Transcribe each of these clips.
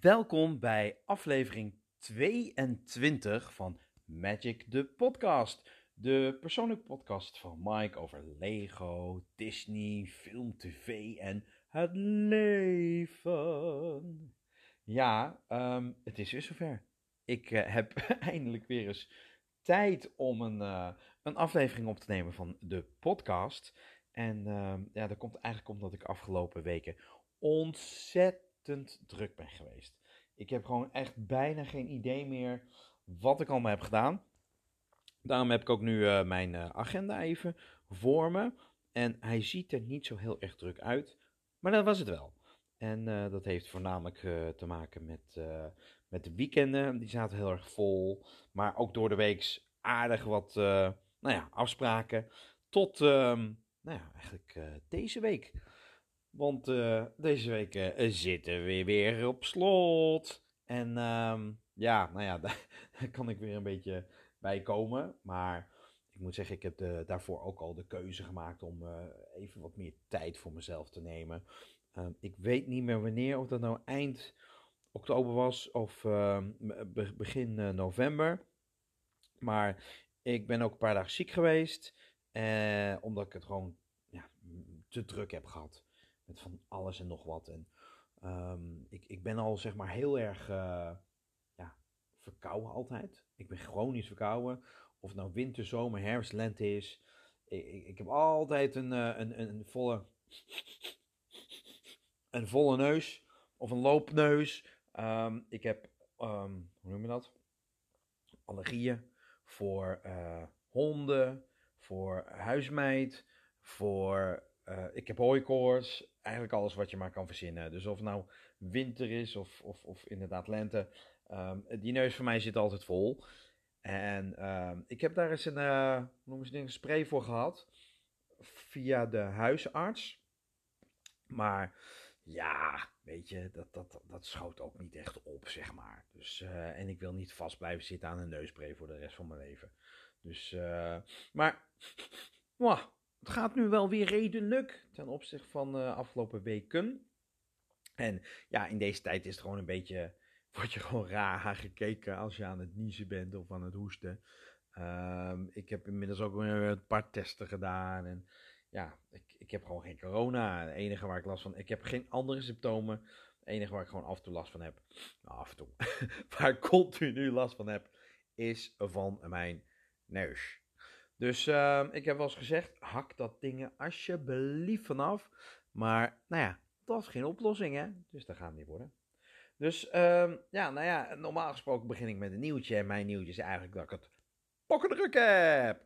Welkom bij aflevering 22 van Magic the Podcast. De persoonlijke podcast van Mike over Lego, Disney, film, tv en het leven. Ja, ehm, het is weer zover. Ik eh, heb eindelijk weer eens tijd om een, eh, een aflevering op te nemen van de podcast. En ehm, ja, dat komt eigenlijk omdat ik afgelopen weken ontzettend druk ben geweest. Ik heb gewoon echt bijna geen idee meer wat ik allemaal heb gedaan. Daarom heb ik ook nu eh, mijn eh, agenda even voor me. En hij ziet er niet zo heel erg druk uit. Maar dat was het wel. En eh, dat heeft voornamelijk te maken met, met de weekenden. Die zaten heel erg vol. Maar ook door de week aardig wat nou ja, afspraken. Tot ehm, nou ja, eigenlijk deze week. Want deze week zitten we weer op slot. En ehm, ja, nou ja, daar kan ik weer een beetje bij komen. Maar ik moet zeggen, ik heb daarvoor ook al de keuze gemaakt om uh, even wat meer tijd voor mezelf te nemen. Uh, ik weet niet meer wanneer, of dat nou eind oktober was of uh, begin eh, november. Maar ik ben ook een paar dagen ziek geweest. Eh, omdat ik het gewoon ja, te druk heb gehad. Van alles en nog wat. En um, ik, ik ben al zeg maar heel erg verkouden altijd. Ik ben chronisch verkouden. Of het nou winter, zomer, herfst, lente is. Ik, ik, heb altijd een, eh, een, een, volle, een volle neus. Of een loopneus. Um, ik heb, um, hoe noem je dat? Allergieën voor uh, honden, voor huismeid, voor... Uh, ik heb hooikoorts, eigenlijk alles wat je maar kan verzinnen. Dus of nou winter is of, of, of inderdaad lente. Um, die neus van mij zit altijd vol. En um, ik heb daar eens een, noemen ze een spray voor gehad. Via de huisarts. Maar ja, weet je, dat, dat, dat schoot ook niet echt op, zeg maar. Dus, uh, en ik wil niet vast blijven zitten aan een neusspray voor de rest van mijn leven. Dus, uh, maar, wow, het gaat nu wel weer redelijk ten opzichte van uh, afgelopen weken. En ja, in deze tijd is het gewoon een beetje word je gewoon raar aangekeken als je aan het niezen bent of aan het hoesten. Um, ik heb inmiddels ook weer een paar testen gedaan. En ja, ik, ik heb gewoon geen corona. Het enige waar ik last van. Ik heb geen andere symptomen. Het enige waar ik gewoon af en toe last van heb. Nou, af en toe. waar ik continu last van heb. Is van mijn neus. Dus uh, ik heb wel eens gezegd. Hak dat ding alsjeblieft vanaf. Maar nou ja, dat is geen oplossing hè. Dus dat gaat niet worden. Dus um, ja, nou ja, normaal gesproken begin ik met een nieuwtje. En mijn nieuwtje is eigenlijk dat ik het pokkendruk heb.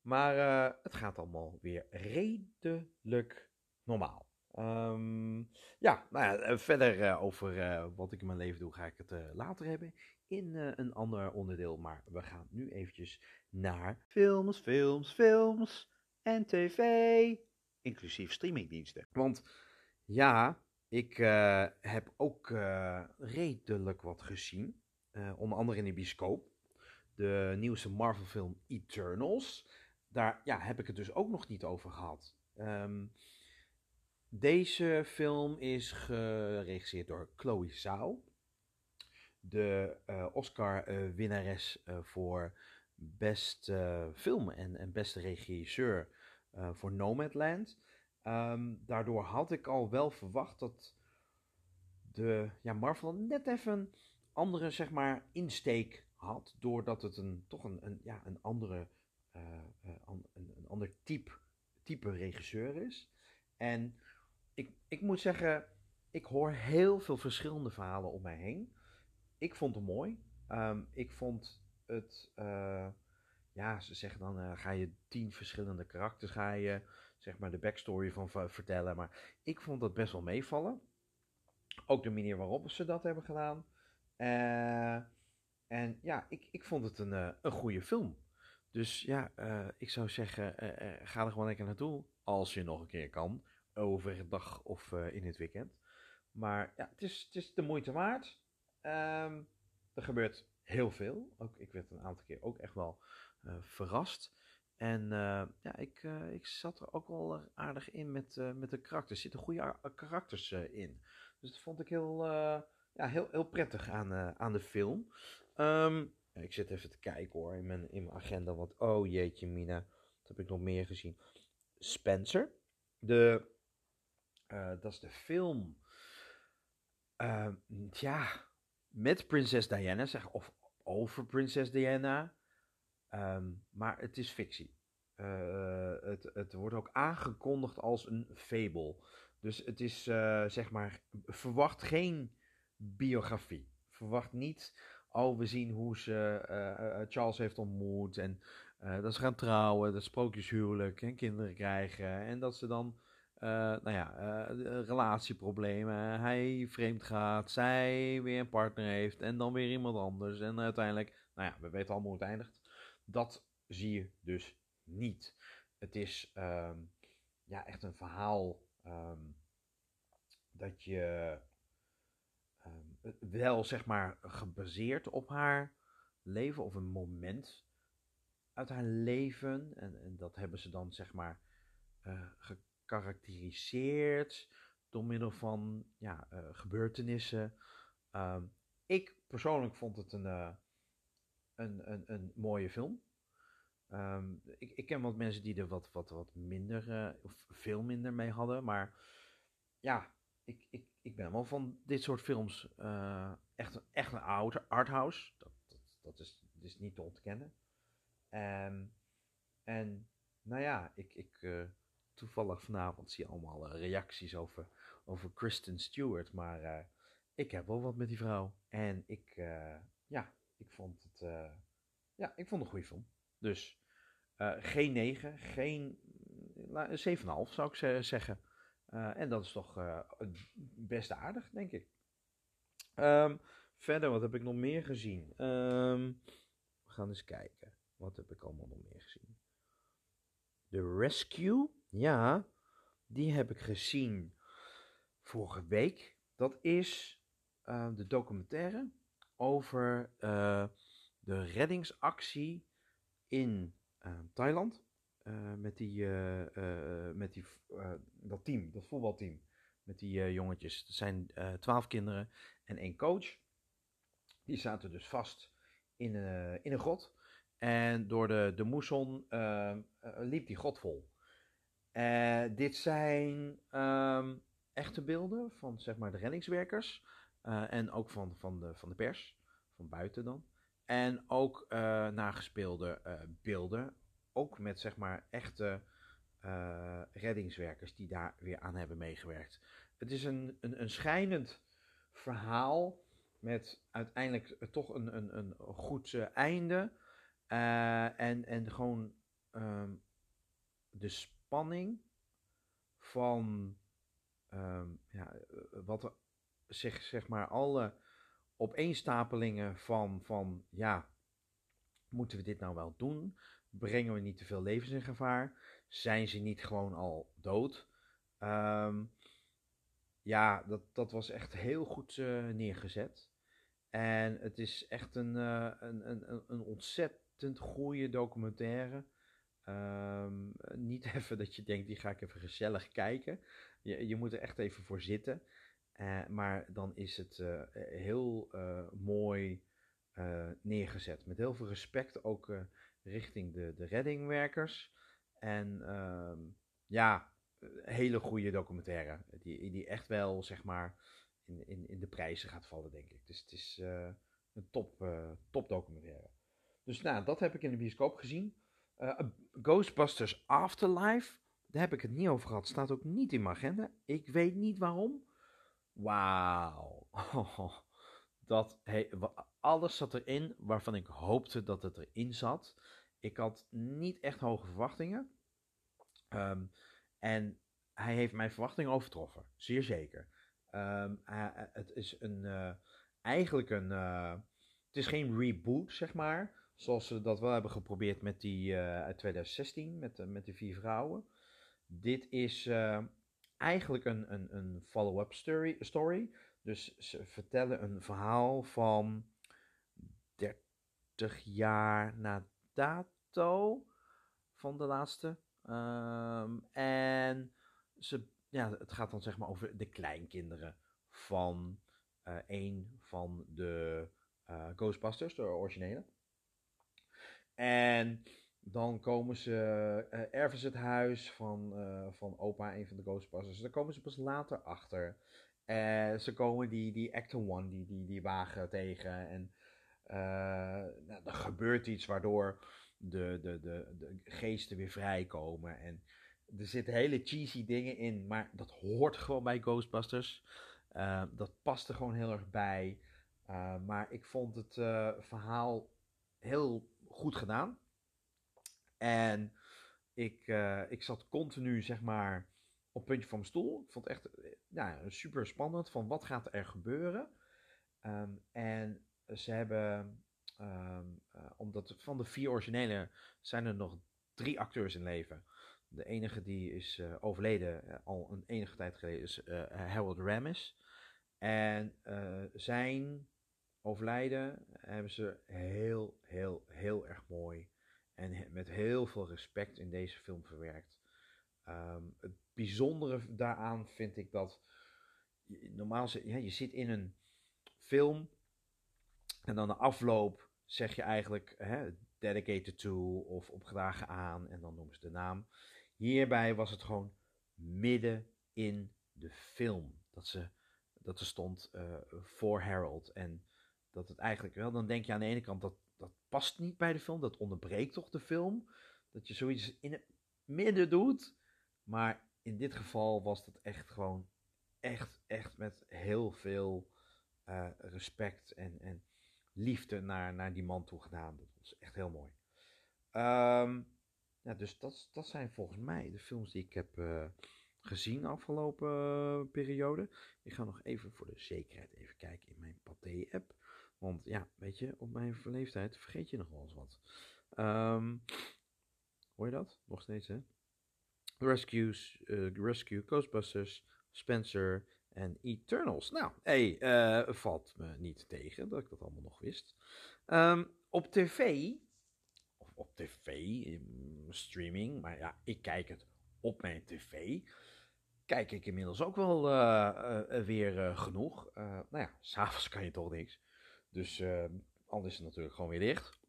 Maar uh, het gaat allemaal weer redelijk normaal. Um, ja, nou ja, eh, verder uh, over wat ik in mijn leven doe, ga ik het later hebben in een ander onderdeel. Maar we gaan nu eventjes naar films, films, films en tv, inclusief streamingdiensten. Want ja, ik uh, heb ook uh, redelijk wat gezien. Onder andere in de bioscoop. De nieuwste Marvel film Eternals. Daar ja, heb ik het dus ook nog niet over gehad. Um, deze film is geregisseerd door Chloe Zhao. De Oscar-winnares voor beste film en, en beste regisseur voor Nomadland. Um, daardoor had ik al wel verwacht dat de ja, Marvel net even andere zeg maar, insteek had. Doordat het een, toch een, een, ja, een, andere, een, een ander type, type regisseur is. En ik, ik moet zeggen, ik hoor heel veel verschillende verhalen om mij heen. Ik vond het mooi. Ik vond het, ja, ze zeggen dan ga je tien verschillende karakters ga je zeg maar de backstory van vertellen. Maar ik vond dat best wel meevallen. Ook de manier waarop ze dat hebben gedaan. Uh, en ja, ik, ik vond het een, uh, een goede film. Dus ja, ik zou zeggen, ga er gewoon lekker naartoe. Als je nog een keer kan. Overdag of in het weekend. Maar ja, het is, het is de moeite waard. Um, er gebeurt heel veel. Ook, ik werd een aantal keer ook echt wel verrast. En uh, ja, ik, uh, ik zat er ook wel aardig in met, met de karakters. Er zitten goede karakters in. Dus dat vond ik heel, ja, heel, heel prettig aan, aan de film. Ehm, ik zit even te kijken hoor in mijn, in mijn agenda. Want oh jeetje mina, wat heb ik nog meer gezien? Spencer. De, dat is de film. Uh, ja, met prinses Diana, zeg, of over prinses Diana. Um, maar het is fictie. Uh, het, het wordt ook aangekondigd als een fable. Dus het is, uh, zeg maar, verwacht geen biografie. Verwacht niet, oh, we zien hoe ze uh, Charles heeft ontmoet en dat ze gaan trouwen, dat sprookjeshuwelijk en kinderen krijgen. En dat ze dan, nou ja, relatieproblemen, hij vreemd gaat, zij weer een partner heeft en dan weer iemand anders. En uiteindelijk, nou ja, we weten allemaal hoe het eindigt. Dat zie je dus niet. Het is um, ja, echt een verhaal um, dat je um, wel zeg maar gebaseerd op haar leven of een moment uit haar leven. En, en dat hebben ze dan zeg maar uh, gekarakteriseerd door middel van ja, uh, gebeurtenissen. ik persoonlijk vond het een, uh, een, een, een mooie film. Um, ik, ik, ken wat mensen die er wat, wat, wat minder, uh, of veel minder mee hadden. Maar ja, ik, ik, ik ben wel van dit soort films echt, echt een oude arthouse. Dat, dat, dat, is, is niet te ontkennen. Um, en nou ja, ik, ik toevallig vanavond zie allemaal reacties over, over Kristen Stewart. Maar ik heb wel wat met die vrouw. En ik, ja, ik vond het, ja, ik vond een goede film. Dus geen 9, geen uh, 7,5 zou ik zeggen. En dat is toch best aardig, denk ik. Um, verder, wat heb ik nog meer gezien? Um, we gaan eens kijken. Wat heb ik allemaal nog meer gezien? The Rescue, ja, die heb ik gezien vorige week. Dat is de documentaire over de reddingsactie in uh, Thailand. Met die, met die, dat team, dat voetbalteam. Met die jongetjes. Er zijn twaalf kinderen en één coach. Die zaten dus vast in, in een grot. En door de, de moesson liep die grot vol. dit zijn um, echte beelden van zeg maar, de reddingswerkers. en ook van, van, de, van de pers. Van buiten dan. En ook uh, nagespeelde beelden. Ook met zeg maar echte reddingswerkers die daar weer aan hebben meegewerkt. Het is een, een, een schijnend verhaal met uiteindelijk toch een, een, een goed einde. en, en gewoon um, de spanning van um, ja, wat er zich zeg maar alle opeenstapelingen van, van, ja, moeten we dit nou wel doen? Brengen we niet te veel levens in gevaar? Zijn ze niet gewoon al dood? Um, ja, dat, dat was echt heel goed uh, neergezet. En het is echt een, uh, een, een, een ontzettend goede documentaire. Um, niet even dat je denkt, die ga ik even gezellig kijken. Je, je moet er echt even voor zitten. Uh, maar dan is het uh, heel uh, mooi neergezet. Met heel veel respect ook richting de, de reddingwerkers. En ehm, ja, hele goede documentaire. Die, die echt wel, zeg maar, in, in, in de prijzen gaat vallen, denk ik. Dus het is een top, top documentaire. Dus nou, dat heb ik in de bioscoop gezien. Ghostbusters Afterlife, daar heb ik het niet over gehad. Staat ook niet in mijn agenda. Ik weet niet waarom. Wauw. dat, alles zat erin waarvan ik hoopte dat het erin zat. Ik had niet echt hoge verwachtingen. Um, en hij heeft mijn verwachtingen overtroffen. Zeer zeker. Um, hij, het is een, uh, eigenlijk een. Het is geen reboot, zeg maar. Zoals ze dat wel hebben geprobeerd met die uh, uit 2016, met, met die vier vrouwen. Dit is eigenlijk een, een, een follow-up story, story. Dus ze vertellen een verhaal van 30 jaar na dato van de laatste. Um, en ze, ja, het gaat dan zeg maar over de kleinkinderen van een van de uh, Ghostbusters, de originele. En dan komen ze, uh, erven ze het huis van, van opa, een van de Ghostbusters. Daar komen ze pas later achter. En ze komen die, die Actor One, die, die, die wagen tegen. En nou, er gebeurt iets waardoor de, de, de, de geesten weer vrijkomen. En er zitten hele cheesy dingen in, maar dat hoort gewoon bij Ghostbusters. Uh, dat past er gewoon heel erg bij. Uh, maar ik vond het uh, verhaal heel goed gedaan. En ik, ik zat continu, zeg maar, op puntje van mijn stoel. Ik vond het echt ja, super spannend van wat gaat er gebeuren. Um, en ze hebben, um, omdat van de vier originele zijn er nog drie acteurs in leven. De enige die is overleden al een enige tijd geleden is Harold Ramis. En zijn overlijden hebben ze heel, heel, heel erg mooi en met heel veel respect in deze film verwerkt. Um, het bijzondere daaraan vind ik dat normaal ja, je zit in een film en dan de afloop zeg je eigenlijk hè, dedicated to of opgedragen aan en dan noemen ze de naam. Hierbij was het gewoon midden in de film. Dat, ze, dat er stond uh, voor Harold. En dat het eigenlijk wel, dan denk je aan de ene kant dat dat past niet bij de film. Dat onderbreekt toch de film. Dat je zoiets in het midden doet. Maar in dit geval was dat echt gewoon echt, echt met heel veel uh, respect en, en liefde naar, naar die man toe gedaan. Dat was echt heel mooi. Um, ja, dus dat, dat zijn volgens mij de films die ik heb uh, gezien afgelopen uh, periode. Ik ga nog even voor de zekerheid even kijken in mijn Pathé-app. Want ja, weet je, op mijn leeftijd vergeet je nog wel eens wat. Um, hoor je dat? Nog steeds, hè? Rescues, uh, Rescue, Ghostbusters, Spencer en Eternals. Nou, hé, hey, valt me niet tegen dat ik dat allemaal nog wist. Um, op tv op tv, streaming. Maar ja, ik kijk het op mijn tv. Kijk ik inmiddels ook wel uh, weer genoeg. nou ja, s'avonds kan je toch niks. Dus anders is natuurlijk gewoon weer dicht.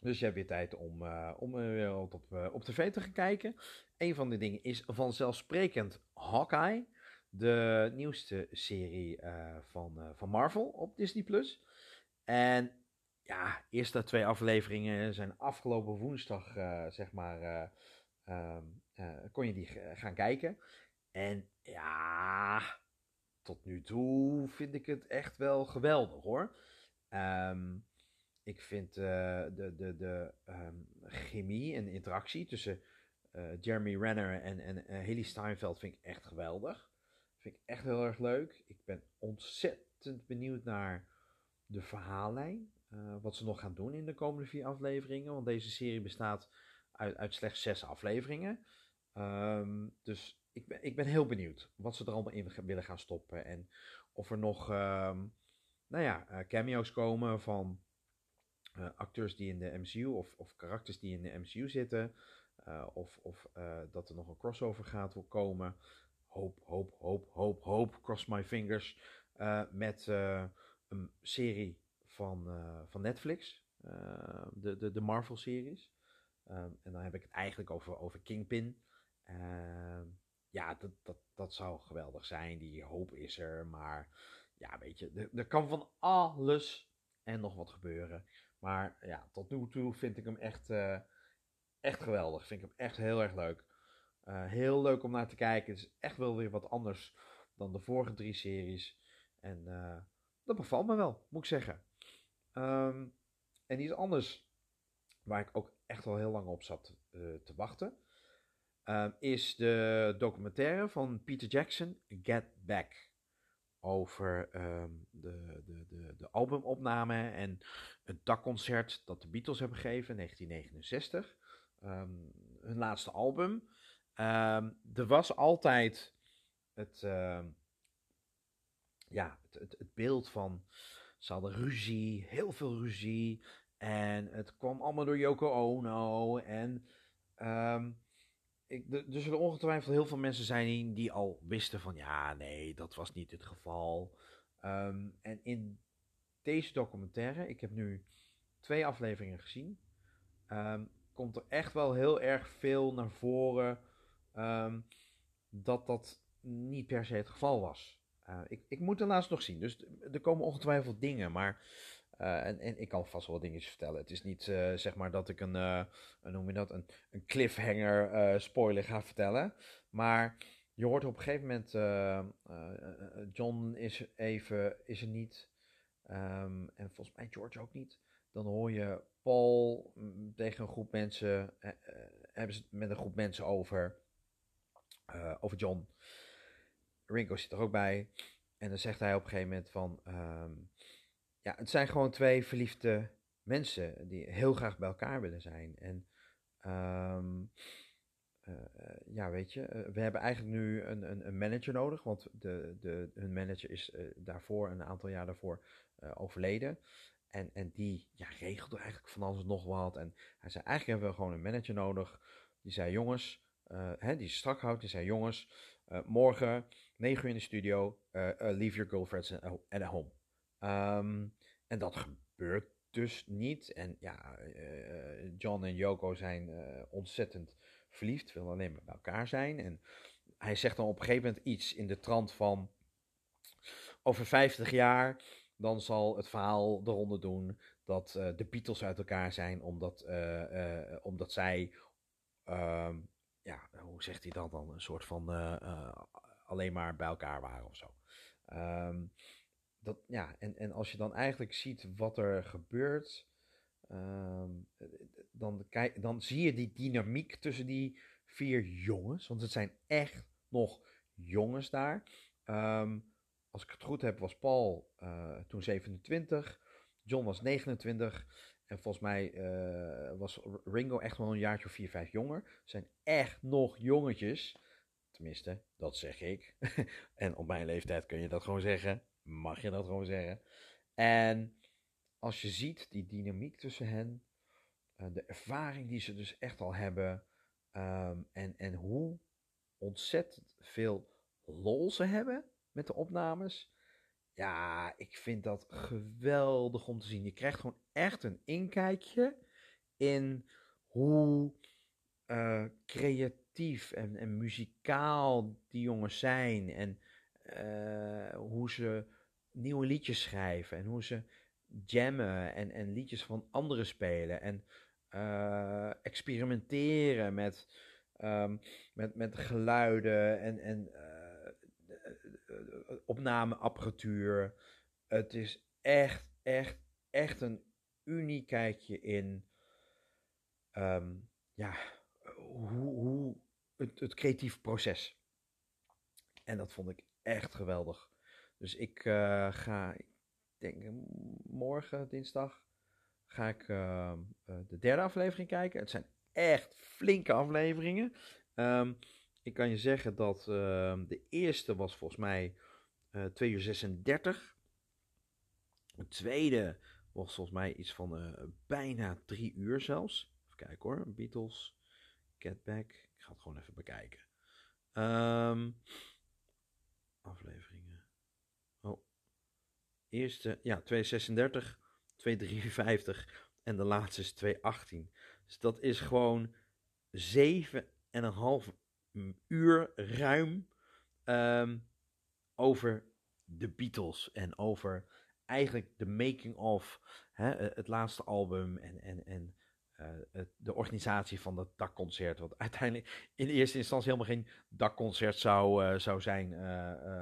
Dus je hebt weer tijd om, om weer op, op tv te gaan kijken. Een van de dingen is vanzelfsprekend Hawkeye. De nieuwste serie van, van Marvel op Disney+. En ja, eerste twee afleveringen zijn afgelopen woensdag, zeg maar, uh, kon je die gaan kijken. En ja, tot nu toe vind ik het echt wel geweldig hoor. Um, ik vind de, de, de um, chemie en interactie tussen Jeremy Renner en, en Haley Steinfeld vind ik echt geweldig. Vind ik echt heel erg leuk. Ik ben ontzettend benieuwd naar de verhaallijn. Uh, wat ze nog gaan doen in de komende vier afleveringen. Want deze serie bestaat uit, uit slechts zes afleveringen. Um, dus ik ben, ik ben heel benieuwd wat ze er allemaal in willen gaan stoppen. En of er nog um, nou ja, uh, cameo's komen van uh, acteurs die in de MCU of, of karakters die in de MCU zitten. of of dat er nog een crossover gaat komen. Hoop, hoop, hoop, hoop, hoop. Cross my fingers. met een serie van, van Netflix, de, de, de Marvel-series. Um, en dan heb ik het eigenlijk over, over Kingpin. Ja, dat, dat, dat zou geweldig zijn. Die hoop is er. Maar ja, weet je, er, kan van alles en nog wat gebeuren. Maar ja, tot nu toe vind ik hem echt, uh, echt geweldig. Vind ik hem echt heel erg leuk. Uh, heel leuk om naar te kijken. Het is echt wel weer wat anders dan de vorige drie series. En uh, dat bevalt me wel, moet ik zeggen. Um, en iets anders, waar ik ook echt al heel lang op zat te wachten, um, is de documentaire van Peter Jackson, Get Back. Over um, de, de, de, de albumopname en het dakconcert dat de Beatles hebben gegeven in 1969. hun laatste album. er was altijd het, ja, het, het, het beeld van ze hadden ruzie, heel veel ruzie. En het kwam allemaal door Yoko Ono. En um, ik, er zullen ongetwijfeld heel veel mensen zijn die, al wisten van... Ja, nee, dat was niet het geval. Ehm, en in deze documentaire, ik heb nu twee afleveringen gezien, ehm, komt er echt wel heel erg veel naar voren ehm, dat dat niet per se het geval was. Uh, ik, ik moet daarnaast nog zien, dus er komen ongetwijfeld dingen, maar uh, en, ik kan vast wel dingetjes vertellen. Het is niet uh, zeg maar dat ik een, uh, noem je dat, een, een cliffhanger spoiler ga vertellen. Maar je hoort op een gegeven moment, John is even, is er niet. Um, en volgens mij George ook niet. Dan hoor je Paul mm, tegen een groep mensen, hebben ze het met een groep mensen over, over John. Ringo zit er ook bij. En dan zegt hij op een gegeven moment van... Um, ja, het zijn gewoon twee verliefde mensen die heel graag bij elkaar willen zijn. En um, uh, ja, weet je, uh, we hebben eigenlijk nu een, een, een, manager nodig, want de, de, hun manager is uh, daarvoor, een aantal jaar daarvoor, overleden. En, en die ja, regelde eigenlijk van alles nog wat. En hij zei, eigenlijk hebben we gewoon een manager nodig. Die zei, jongens, hè, die strak houdt, die zei, jongens, morgen, 9 uur in de studio, leave your girlfriends at home. Um, en dat gebeurt dus niet. En ja, uh, John en Yoko zijn uh, ontzettend verliefd, willen alleen maar bij elkaar zijn. En hij zegt dan op een gegeven moment iets in de trant van: over 50 jaar, dan zal het verhaal eronder doen dat uh, de Beatles uit elkaar zijn, omdat, omdat zij, ehm, ja, hoe zegt hij dat dan? Een soort van alleen maar bij elkaar waren of zo. Um, dat, ja, en, en als je dan eigenlijk ziet wat er gebeurt, um, dan, kijk, dan zie je die dynamiek tussen die vier jongens. Want het zijn echt nog jongens daar. Um, als ik het goed heb, was Paul uh, toen 27, John was 29. En volgens mij uh, was Ringo echt wel een jaartje of 4, 5 jonger. Zijn echt nog jongetjes. Tenminste, dat zeg ik. en op mijn leeftijd kun je dat gewoon zeggen mag je dat gewoon zeggen. En als je ziet die dynamiek tussen hen, uh, de ervaring die ze dus echt al hebben, um, en, en hoe ontzettend veel lol ze hebben met de opnames. Ja, ik vind dat geweldig om te zien. Je krijgt gewoon echt een inkijkje in hoe uh, creatief en, en muzikaal die jongens zijn. En uh, hoe ze nieuwe liedjes schrijven en hoe ze jammen en, en liedjes van anderen spelen en uh, experimenteren met, um, met, met geluiden en, en uh, opnameapparatuur. Het is echt, echt, echt een uniekheidje in um, ja, hoe, hoe het, het creatieve proces. En dat vond ik echt geweldig. Dus ik uh, ga, ik denk morgen, dinsdag, ga ik uh, de derde aflevering kijken. Het zijn echt flinke afleveringen. Um, ik kan je zeggen dat uh, de eerste was volgens mij 2 uur 36. De tweede was volgens mij iets van bijna 3 uur zelfs. Even kijken hoor. Beatles, Get Back. Ik ga het gewoon even bekijken. Afleveringen. Eerste, ja, 236, 253 en de laatste is 218. Dus dat is gewoon 7,5 uur ruim um, over de Beatles en over eigenlijk de making of het laatste album en, en, en uh, de organisatie van dat dakconcert. Wat uiteindelijk in eerste instantie helemaal geen dakconcert zou, uh, zou zijn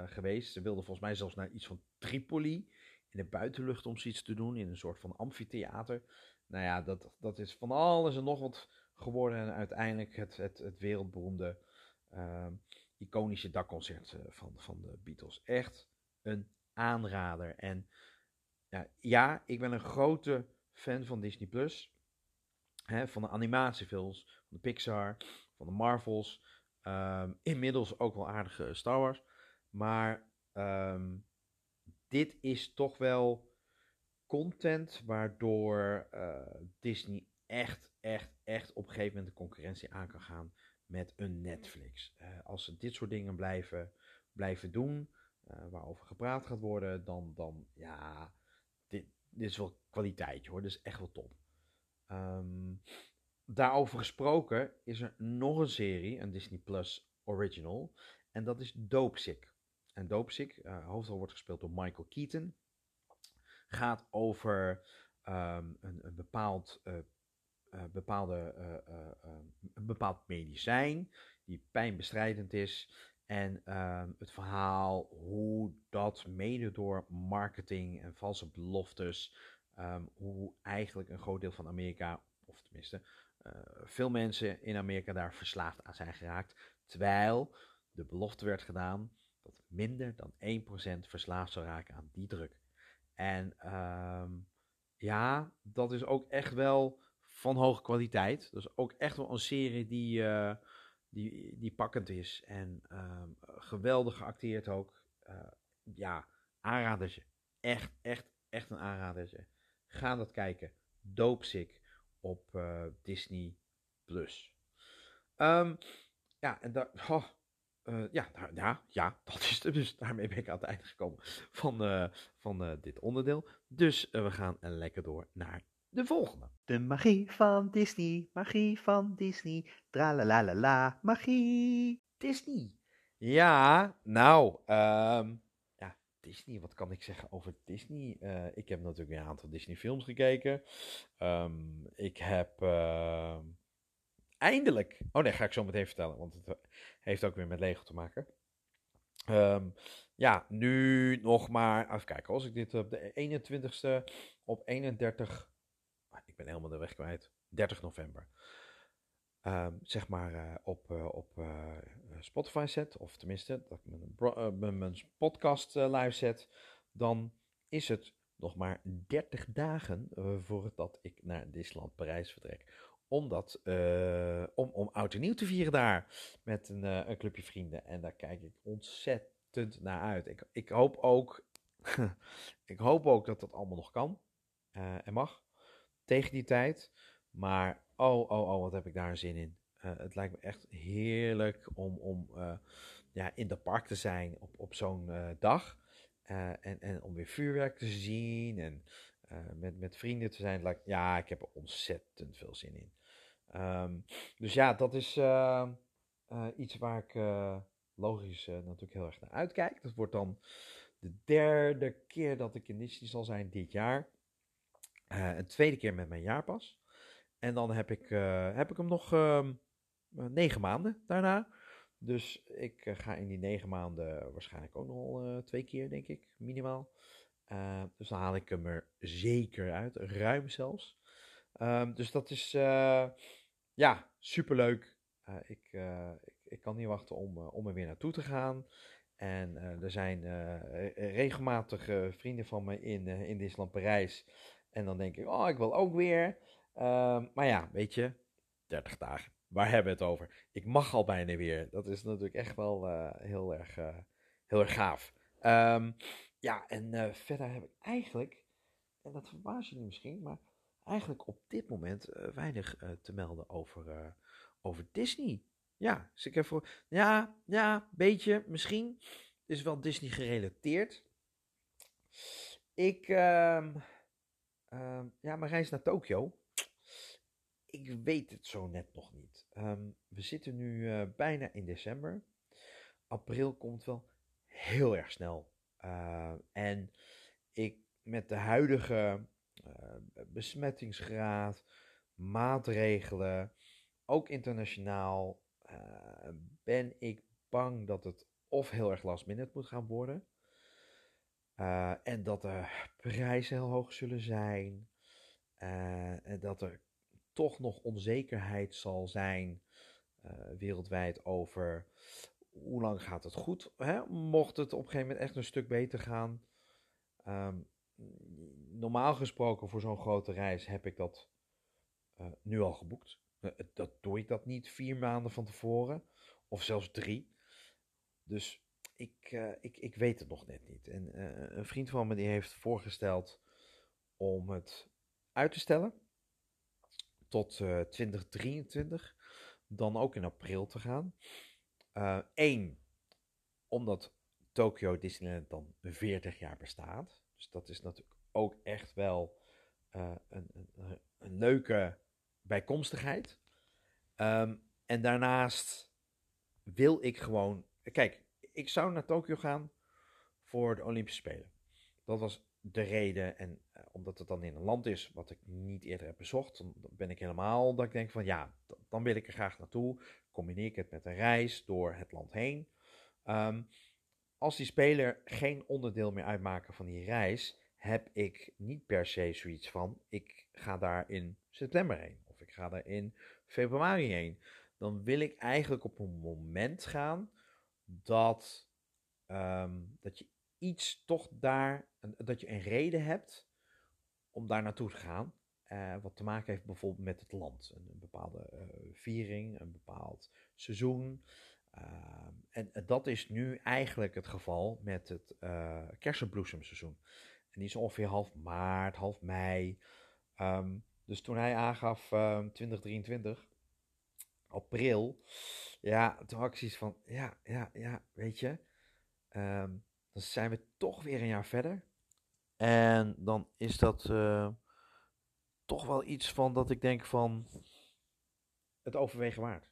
geweest. Ze wilden volgens mij zelfs naar iets van Tripoli in de buitenlucht om zoiets te doen. In een soort van amfitheater. Nou ja, dat, dat is van alles en nog wat geworden. En uiteindelijk het, het, het wereldberoemde ehm, iconische dakconcert van, van de Beatles. Echt een aanrader. En ja, ja, ik ben een grote fan van Disney Plus van de animatiefilms, van de Pixar, van de Marvels. Um, inmiddels ook wel aardige Star Wars. Maar um, dit is toch wel content waardoor uh, Disney echt, echt, echt op een gegeven moment de concurrentie aan kan gaan met een Netflix. Uh, als ze dit soort dingen blijven, blijven doen, eh, waarover gepraat gaat worden, dan, dan ja, dit, is wel kwaliteit hoor. Dit is echt wel top. Ehm, daarover gesproken is er nog een serie, een Disney Plus original. En dat is Dopesick. En Dopesick, uh, hoofdrol wordt gespeeld door Michael Keaton. Gaat over ehm, een, bepaald, uh, uh, bepaalde, een bepaald medicijn die pijnbestrijdend is. En ehm, het verhaal hoe dat mede door marketing en valse beloftes, hoe eigenlijk een groot deel van Amerika, of tenminste veel mensen in Amerika daar verslaafd aan zijn geraakt. Terwijl de belofte werd gedaan dat minder dan 1% verslaafd zou raken aan die druk. En um, ja, dat is ook echt wel van hoge kwaliteit. Dus ook echt wel een serie die, uh, die, die pakkend is. En um, geweldig geacteerd ook. Uh, ja, aanradertje. Echt, echt, echt een aanradertje. Ga dat kijken. Doopsick op uh, Disney Plus. Um, ja, en daar. Oh, uh, ja, daar, ja, ja, dat is het. Dus daarmee ben ik aan het einde gekomen van, uh, van uh, dit onderdeel. Dus we gaan lekker door naar de volgende. De magie van Disney, magie van Disney, la magie. Disney. Ja, nou, um, ja, Disney, wat kan ik zeggen over Disney? ik heb natuurlijk een aantal Disney films gekeken. Um, ik heb ehm, eindelijk. Oh nee, ga ik zo meteen vertellen, want het heeft ook weer met Lego te maken. Um, ja, nu nog maar. Even kijken, als ik dit op de 21ste op 31. Ah, ik ben helemaal de weg kwijt. 30 november. Um, zeg maar uh, op, uh, op uh, Spotify zet, of tenminste dat ik mijn, mijn podcast live zet, dan is het nog maar 30 dagen voordat ik naar Disneyland Parijs vertrek om, dat, uh, om, om oud en nieuw te vieren daar met een, uh, een clubje vrienden. En daar kijk ik ontzettend naar uit. Ik, ik, hoop, ook, ik hoop ook dat dat allemaal nog kan uh, en mag tegen die tijd. Maar oh, oh, oh, wat heb ik daar zin in. het lijkt me echt heerlijk om, om ja, in de park te zijn op, op zo'n dag. en, en om weer vuurwerk te zien en met, met vrienden te zijn. Ja, ik heb er ontzettend veel zin in. Um, dus ja, dat is uh, uh, iets waar ik uh, logisch natuurlijk heel erg naar uitkijk. Dat wordt dan de derde keer dat ik in Disney zal zijn dit jaar. een tweede keer met mijn jaarpas. En dan heb ik, heb ik hem nog um, negen maanden daarna. Dus ik ga in die negen maanden waarschijnlijk ook nog wel twee keer, denk ik, minimaal. dus dan haal ik hem er zeker uit, ruim zelfs. Um, dus dat is, ja, superleuk. Uh, ik, uh, ik, ik, kan niet wachten om, uh, om er weer naartoe te gaan. En er zijn regelmatig vrienden van me in, in Disneyland Parijs. En dan denk ik, oh, ik wil ook weer. Ehm, maar ja, weet je, 30 dagen. Waar hebben we het over? Ik mag al bijna weer. Dat is natuurlijk echt wel heel, erg, heel erg gaaf. Um, ja, en verder heb ik eigenlijk, en dat verbaast je misschien, maar eigenlijk op dit moment uh, weinig uh, te melden over, uh, over Disney. Ja, dus ik heb voor. Ja, ja, beetje, misschien. Is wel Disney gerelateerd. Ik. Uh, ja, mijn reis naar Tokio. Ik weet het zo net nog niet. Um, we zitten nu bijna in december. April komt wel heel erg snel. en ik met de huidige besmettingsgraad, maatregelen, ook internationaal, uh, ben ik bang dat het of heel erg last moet gaan worden. Uh, en dat de prijzen heel hoog zullen zijn. en dat er toch nog onzekerheid zal zijn wereldwijd over hoe lang gaat het goed. Hè? Mocht het op een gegeven moment echt een stuk beter gaan. Um, normaal gesproken voor zo'n grote reis heb ik dat uh, nu al geboekt. Uh, dat doe ik dat niet vier maanden van tevoren. Of zelfs drie. Dus ik, uh, ik, ik weet het nog net niet. En een vriend van me die heeft voorgesteld om het uit te stellen. Tot 2023. Dan ook in april te gaan. Eén, omdat Tokyo Disneyland dan 40 jaar bestaat. Dus dat is natuurlijk ook echt wel uh, een, een, een, leuke bijkomstigheid. Um, en daarnaast wil ik gewoon. Kijk, ik zou naar Tokio gaan voor de Olympische Spelen. Dat was de reden. En uh, omdat het dan in een land is wat ik niet eerder heb bezocht, dan ben ik helemaal dat ik denk van ja, dan wil ik er graag naartoe. Combineer ik het met een reis door het land heen. Um, als die speler geen onderdeel meer uitmaken van die reis, heb ik niet per se zoiets van: ik ga daar in september heen of ik ga daar in februari heen. Dan wil ik eigenlijk op een moment gaan dat, um, dat je iets toch daar, dat je een reden hebt om daar naartoe te gaan. Uh, wat te maken heeft bijvoorbeeld met het land. Een, bepaalde uh, viering, een bepaald seizoen. Uh, en dat is nu eigenlijk het geval met het kersenbloesemseizoen. En die is ongeveer half maart, half mei. Um, dus toen hij aangaf 2023, ehm, april, ja, toen had ik zoiets van, ja, ja, ja, weet je, um, dan zijn we toch weer een jaar verder. En dan is dat uh, toch wel iets van dat ik denk van, het overwegen waard.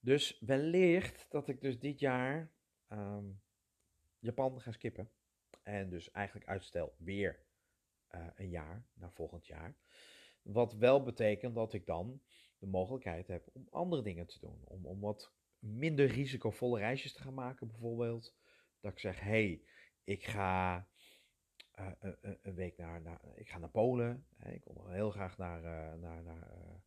Dus wellicht dat ik dus dit jaar Japan ga skippen. En dus eigenlijk uitstel weer uh, een jaar naar volgend jaar. Wat wel betekent dat ik dan de mogelijkheid heb om andere dingen te doen. Om, om wat minder risicovolle reisjes te gaan maken, bijvoorbeeld. Dat ik zeg: hé, hey, ik ga een, een, week naar, naar, ik ga naar Polen. Ik wil heel graag naar, uh, naar, naar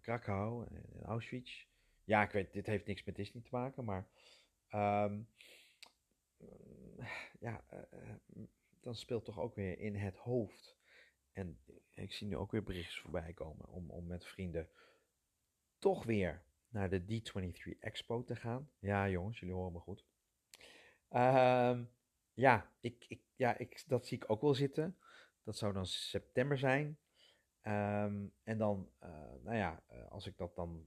Krakau en Auschwitz. Ja, ik weet, dit heeft niks met Disney te maken, maar um, ja, uh, dan speelt toch ook weer in het hoofd. En ik zie nu ook weer berichtjes voorbij komen om, om met vrienden toch weer naar de D23 Expo te gaan. Ja, jongens, jullie horen me goed. Um, ja, ik, ik, ja ik, dat zie ik ook wel zitten. Dat zou dan september zijn. Um, en dan, uh, nou ja, als ik dat dan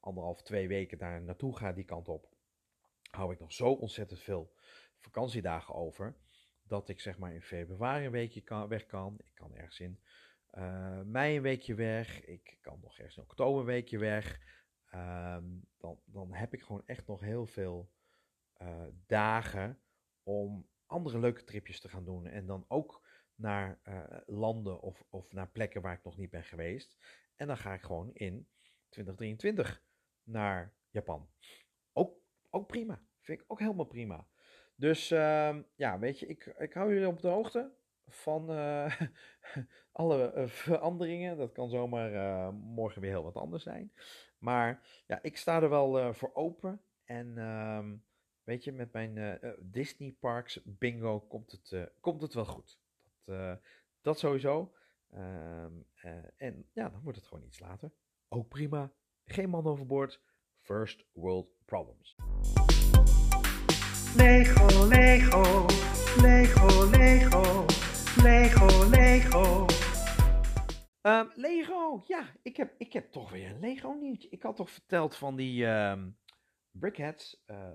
anderhalf, twee weken daar naartoe ga, die kant op, hou ik nog zo ontzettend veel vakantiedagen over. Dat ik zeg maar in februari een weekje kan, weg kan. Ik kan ergens in uh, mei een weekje weg. Ik kan nog ergens in oktober een weekje weg. Um, dan, dan heb ik gewoon echt nog heel veel dagen om andere leuke tripjes te gaan doen. En dan ook naar uh, landen of, of naar plekken waar ik nog niet ben geweest. En dan ga ik gewoon in 2023 naar Japan. Ook, prima. Vind ik ook helemaal prima. Dus uh, ja, weet je, ik, ik hou jullie op de hoogte van uh, alle uh, veranderingen. Dat kan zomaar morgen weer heel wat anders zijn. Maar ja, ik sta er wel voor open. En ehm, weet je, met mijn Disney Parks bingo komt het, komt het wel goed. Uh, dat sowieso. Uh, en ja, dan wordt het gewoon iets later. Ook prima. Geen man overboord. First world problems. Lego, Lego, Lego, Lego, Lego, Lego. Um, Lego, ja, ik heb, ik heb toch weer een Lego nieuwtje. Ik had toch verteld van die um, Brickheads, uh,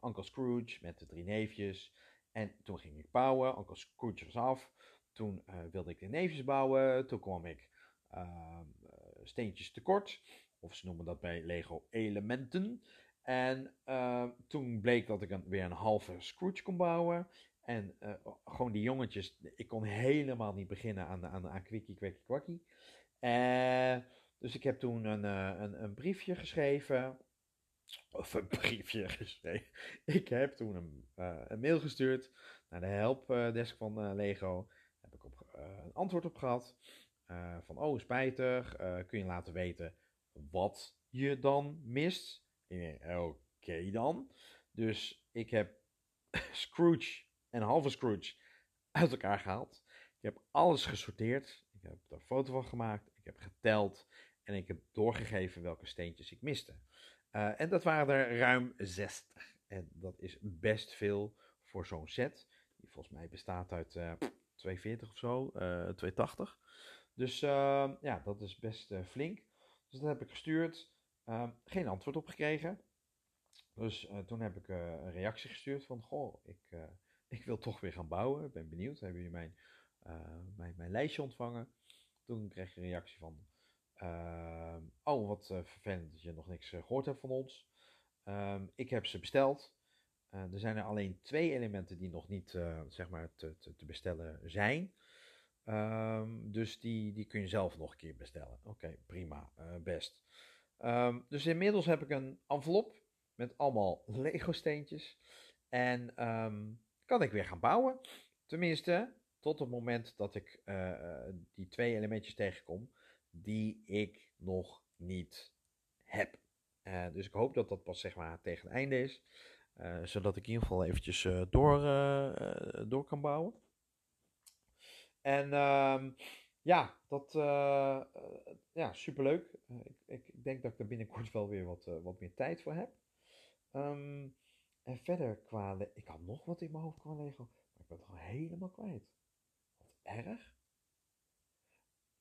Uncle Scrooge met de drie neefjes. En toen ging ik bouwen, Uncle Scrooge was af. Toen uh, wilde ik de neefjes bouwen. Toen kwam ik uh, steentjes tekort. Of ze noemen dat bij Lego elementen. En uh, toen bleek dat ik een, weer een halve Scrooge kon bouwen. En uh, gewoon die jongetjes, ik kon helemaal niet beginnen aan, aan, aan kwikkie, kwikkie, kwakkie. Uh, dus ik heb toen een, een, een, briefje geschreven. Of een briefje geschreven. Ik heb toen een, een mail gestuurd naar de helpdesk van Lego uh, een antwoord op gehad. Van, oh, spijtig. Kun je laten weten wat je dan mist? Oké dan. Dus ik heb Scrooge en halve Scrooge uit elkaar gehaald. Ik heb alles gesorteerd. Ik heb er een foto van gemaakt. Ik heb geteld. En ik heb doorgegeven welke steentjes ik miste. Uh, en dat waren er ruim 60. En dat is best veel voor zo'n set. Die volgens mij bestaat uit uh, 240 of zo, uh, 280. Dus ja, dat is best flink. Dus dat heb ik gestuurd. Ehm, geen antwoord op gekregen. Dus eh, toen heb ik eh, een reactie gestuurd van, goh, ik, eh, ik wil toch weer gaan bouwen. Ik ben benieuwd. Hebben jullie mijn, mijn, mijn lijstje ontvangen? Toen kreeg ik een reactie van, ehm, oh, wat vervelend dat je nog niks eh, gehoord hebt van ons. Ehm, ik heb ze besteld. Er zijn er alleen twee elementen die nog niet, zeg maar, te, te, te bestellen zijn. Ehm, dus die, die kun je zelf nog een keer bestellen. Oké, prima, eh, best. Ehm, dus inmiddels heb ik een envelop met allemaal Lego steentjes. En ehm, kan ik weer gaan bouwen. Tenminste, tot het moment dat ik eh, eh, die twee elementjes tegenkom die ik nog niet heb. Dus ik hoop dat dat pas zeg maar tegen het einde is. zodat ik in ieder geval eventjes door, door kan bouwen. En ehm, ja, dat uh, ja, superleuk. Uh, ik, ik, ik, denk dat ik er binnenkort wel weer wat, wat meer tijd voor heb. Um, en verder qua... Ik had nog wat in mijn hoofd qua Lego, maar ik ben het al helemaal kwijt. Wat erg.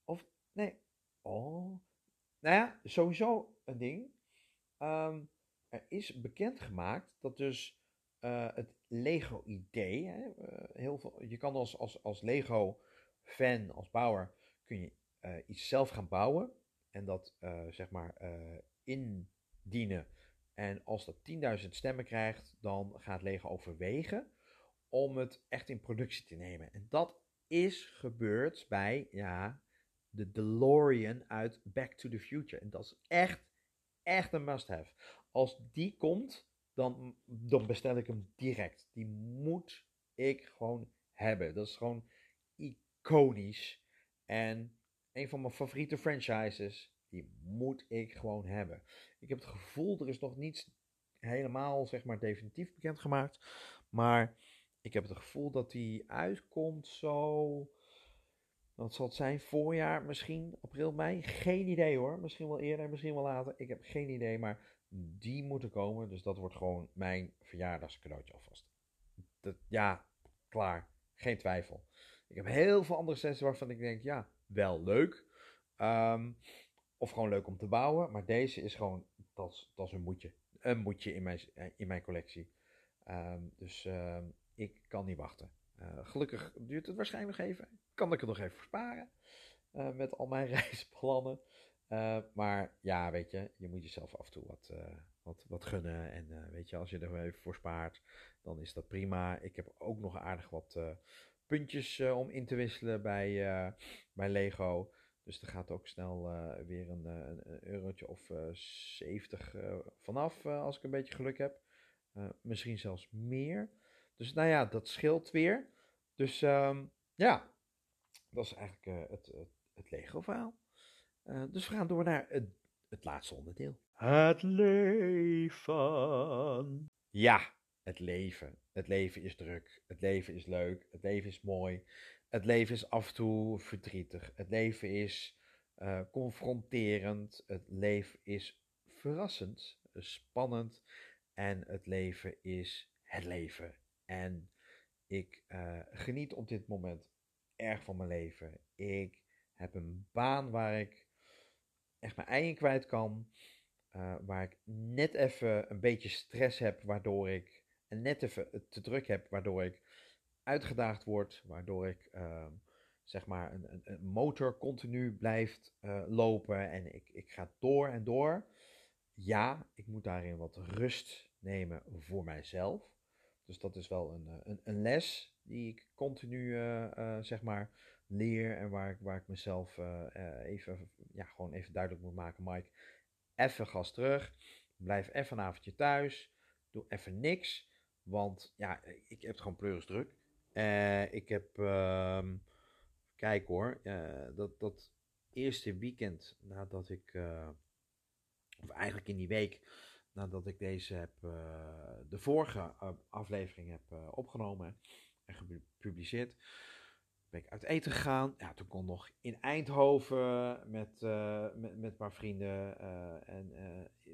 Of, nee. Oh. Nou ja, sowieso een ding. Um, er is bekendgemaakt dat dus het Lego-idee, heel veel, je kan als, als, als Lego-fan, als bouwer, kun je uh, iets zelf gaan bouwen en dat zeg maar indienen. En als dat 10.000 stemmen krijgt, dan gaat Lego overwegen om het echt in productie te nemen. En dat is gebeurd bij, ja, de DeLorean uit Back to the Future. En dat is echt, echt een must-have. Als die komt, dan, dan bestel ik hem direct. Die moet ik gewoon hebben. Dat is gewoon iconisch. En een van mijn favoriete franchises, die moet ik gewoon hebben. Ik heb het gevoel, er is nog niets helemaal, zeg maar, definitief bekendgemaakt. Maar ik heb het gevoel dat die uitkomt zo... Wat zal het zijn? Voorjaar misschien? April, mei? Geen idee hoor. Misschien wel eerder, misschien wel later. Ik heb geen idee, maar die moeten komen. Dus dat wordt gewoon mijn verjaardagscadeautje alvast. Dat, ja, klaar. Geen twijfel. Ik heb heel veel andere sets waarvan ik denk, ja, wel leuk. Um, of gewoon leuk om te bouwen. Maar deze is gewoon, dat is, dat is een moedje. Een moedje in mijn, in mijn collectie. Um, dus um, ik kan niet wachten. Uh, gelukkig duurt het waarschijnlijk nog even. Kan ik er nog even sparen. Uh, met al mijn reisplannen. Maar ja, weet je, je moet jezelf af en toe wat, wat, wat gunnen. En weet je, als je er even voor spaart, dan is dat prima. Ik heb ook nog aardig wat puntjes om in te wisselen bij, bij Lego. Dus er gaat ook snel weer een, een, eurotje of 70 vanaf, als ik een beetje geluk heb. misschien zelfs meer. Dus nou ja, dat scheelt weer. Dus um, ja, dat is eigenlijk het, het, het Lego-verhaal. Dus we gaan door naar het, het laatste onderdeel. Het leven. Ja, het leven. Het leven is druk. Het leven is leuk. Het leven is mooi. Het leven is af en toe verdrietig. Het leven is uh, confronterend. Het leven is verrassend, spannend. En het leven is het leven. En ik uh, geniet op dit moment erg van mijn leven. Ik heb een baan waar ik echt mijn ei in kwijt kan. Waar ik net even een beetje stress heb, waardoor ik net even te druk heb, waardoor ik uitgedaagd word, waardoor ik uh, zeg maar een, een, motor continu blijft uh, lopen en ik, ik ga door en door. Ja, ik moet daarin wat rust nemen voor mijzelf. Dus dat is wel een, een, een les die ik continu zeg maar leer en waar ik, waar ik mezelf even, ja, gewoon even duidelijk moet maken. Mike, even gas terug. Blijf even een avondje thuis. Doe even niks. Want ja, ik heb gewoon pleuris druk. Uh, ik heb, uh, kijk hoor, dat, dat eerste weekend nadat ik, of eigenlijk in die week nadat ik deze heb, de vorige aflevering heb opgenomen en gepubliceerd ben ik uit eten gegaan. Ja, toen kon nog in Eindhoven met, met, met een paar vrienden. En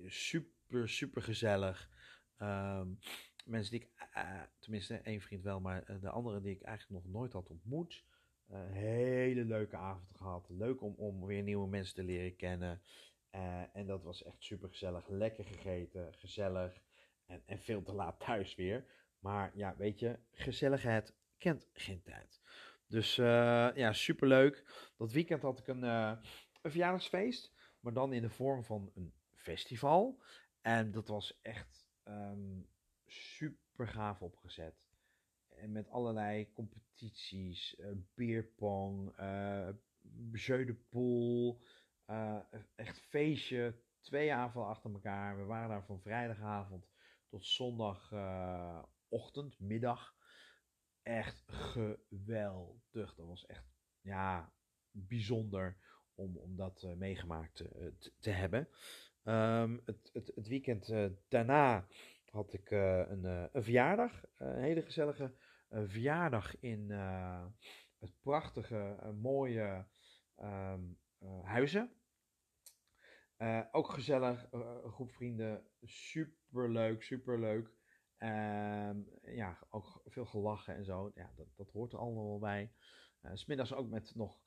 super, super gezellig. Um, mensen die ik, tenminste één vriend wel, maar de andere die ik eigenlijk nog nooit had ontmoet. hele leuke avond gehad. Leuk om, om weer nieuwe mensen te leren kennen. en dat was echt super gezellig. Lekker gegeten, gezellig. en, en veel te laat thuis weer. Maar ja, weet je, gezelligheid kent geen tijd. Dus uh, ja, superleuk. Dat weekend had ik een, uh, verjaardagsfeest, maar dan in de vorm van een festival. En dat was echt um, super gaaf opgezet. En met allerlei competities, uh, beerpong, uh, de pool, uh, echt feestje. Twee avonden achter elkaar. We waren daar van vrijdagavond tot zondagochtend, middag. Echt geweldig. Dat was echt, ja, bijzonder om, om dat meegemaakt te, te, hebben. Um, het, het, het, weekend daarna had ik een, een verjaardag. een hele gezellige verjaardag in het prachtige, mooie um, huizen. Ook gezellig, een groep vrienden, super leuk, super leuk. Um, ja, ook veel gelachen en zo. Ja, dat, dat hoort er allemaal wel bij. Uh, Smiddags ook met nog.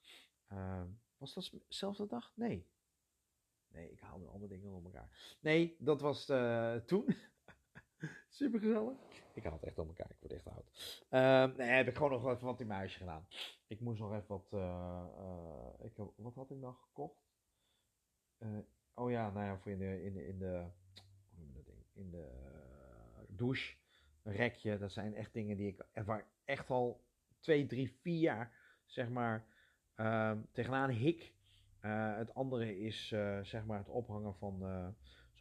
Uh, was dat dezelfde dag? Nee. Nee, ik haal nu andere dingen door elkaar. Nee, dat was toen. super gezellig. Ik haal het echt door elkaar, ik word echt oud. Uh, nee, heb ik gewoon nog even wat in mijn huisje gedaan. Ik moest nog even wat. Uh, ik heb, wat had ik nog gekocht? Uh, oh ja, nou ja, voor in de. In de, in de hoe noem je dat ding? In de douche. Rekje. Dat zijn echt dingen die ik. Waar echt al twee, drie, vier jaar. Zeg maar. Ehm, tegenaan hik. het andere is zeg maar het ophangen van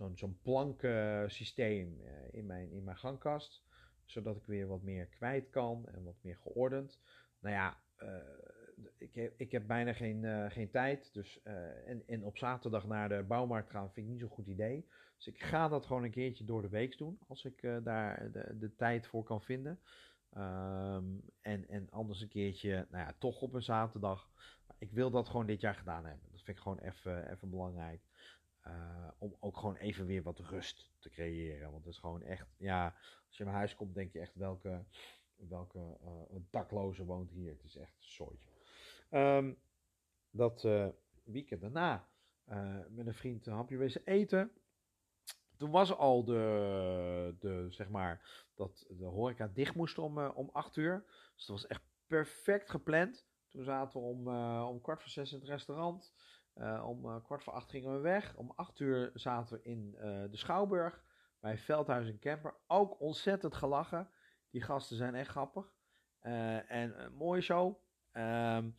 zo'n zo'n plankensysteem in, mijn, in mijn gangkast zodat ik weer wat meer kwijt kan en wat meer geordend. Nou ja, uh, ik, heb, ik heb bijna geen, geen tijd. Dus, en, en op zaterdag naar de bouwmarkt gaan vind ik niet zo'n goed idee. Dus ik ga dat gewoon een keertje door de week doen. Als ik daar de, de tijd voor kan vinden. Um, en, en anders een keertje, nou ja, toch op een zaterdag. Ik wil dat gewoon dit jaar gedaan hebben. Dat vind ik gewoon even belangrijk. Uh, om ook gewoon even weer wat rust te creëren. Want het is gewoon echt, ja, als je mijn huis komt, denk je echt welke, welke uh, dakloze woont hier. Het is echt een soortje. Um, dat uh, weekend daarna met een vriend een hapje wezen eten. Toen was al de, de, zeg maar, dat de horeca dicht moest om, om acht uur. Dus dat was echt perfect gepland. Toen zaten we om, om kwart voor zes in het restaurant. Uh, om uh, kwart voor acht gingen we weg. Om acht uur zaten we in uh, de Schouwburg bij Veldhuis en Camper. Ook ontzettend gelachen. Die gasten zijn echt grappig. en een mooie show. Um,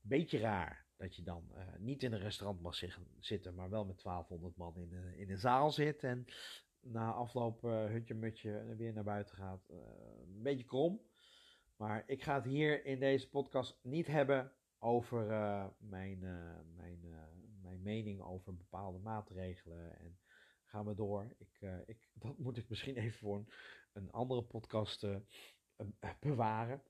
beetje raar dat je dan niet in een restaurant mag zitten, maar wel met 1200 man in, in een zaal zit. En na afloop hutje mutje weer naar buiten gaat. een beetje krom. Maar ik ga het hier in deze podcast niet hebben over uh, mijn, uh, mijn, uh, mijn mening over bepaalde maatregelen. En gaan we door. Ik, ik, dat moet ik misschien even voor een, andere podcast bewaren.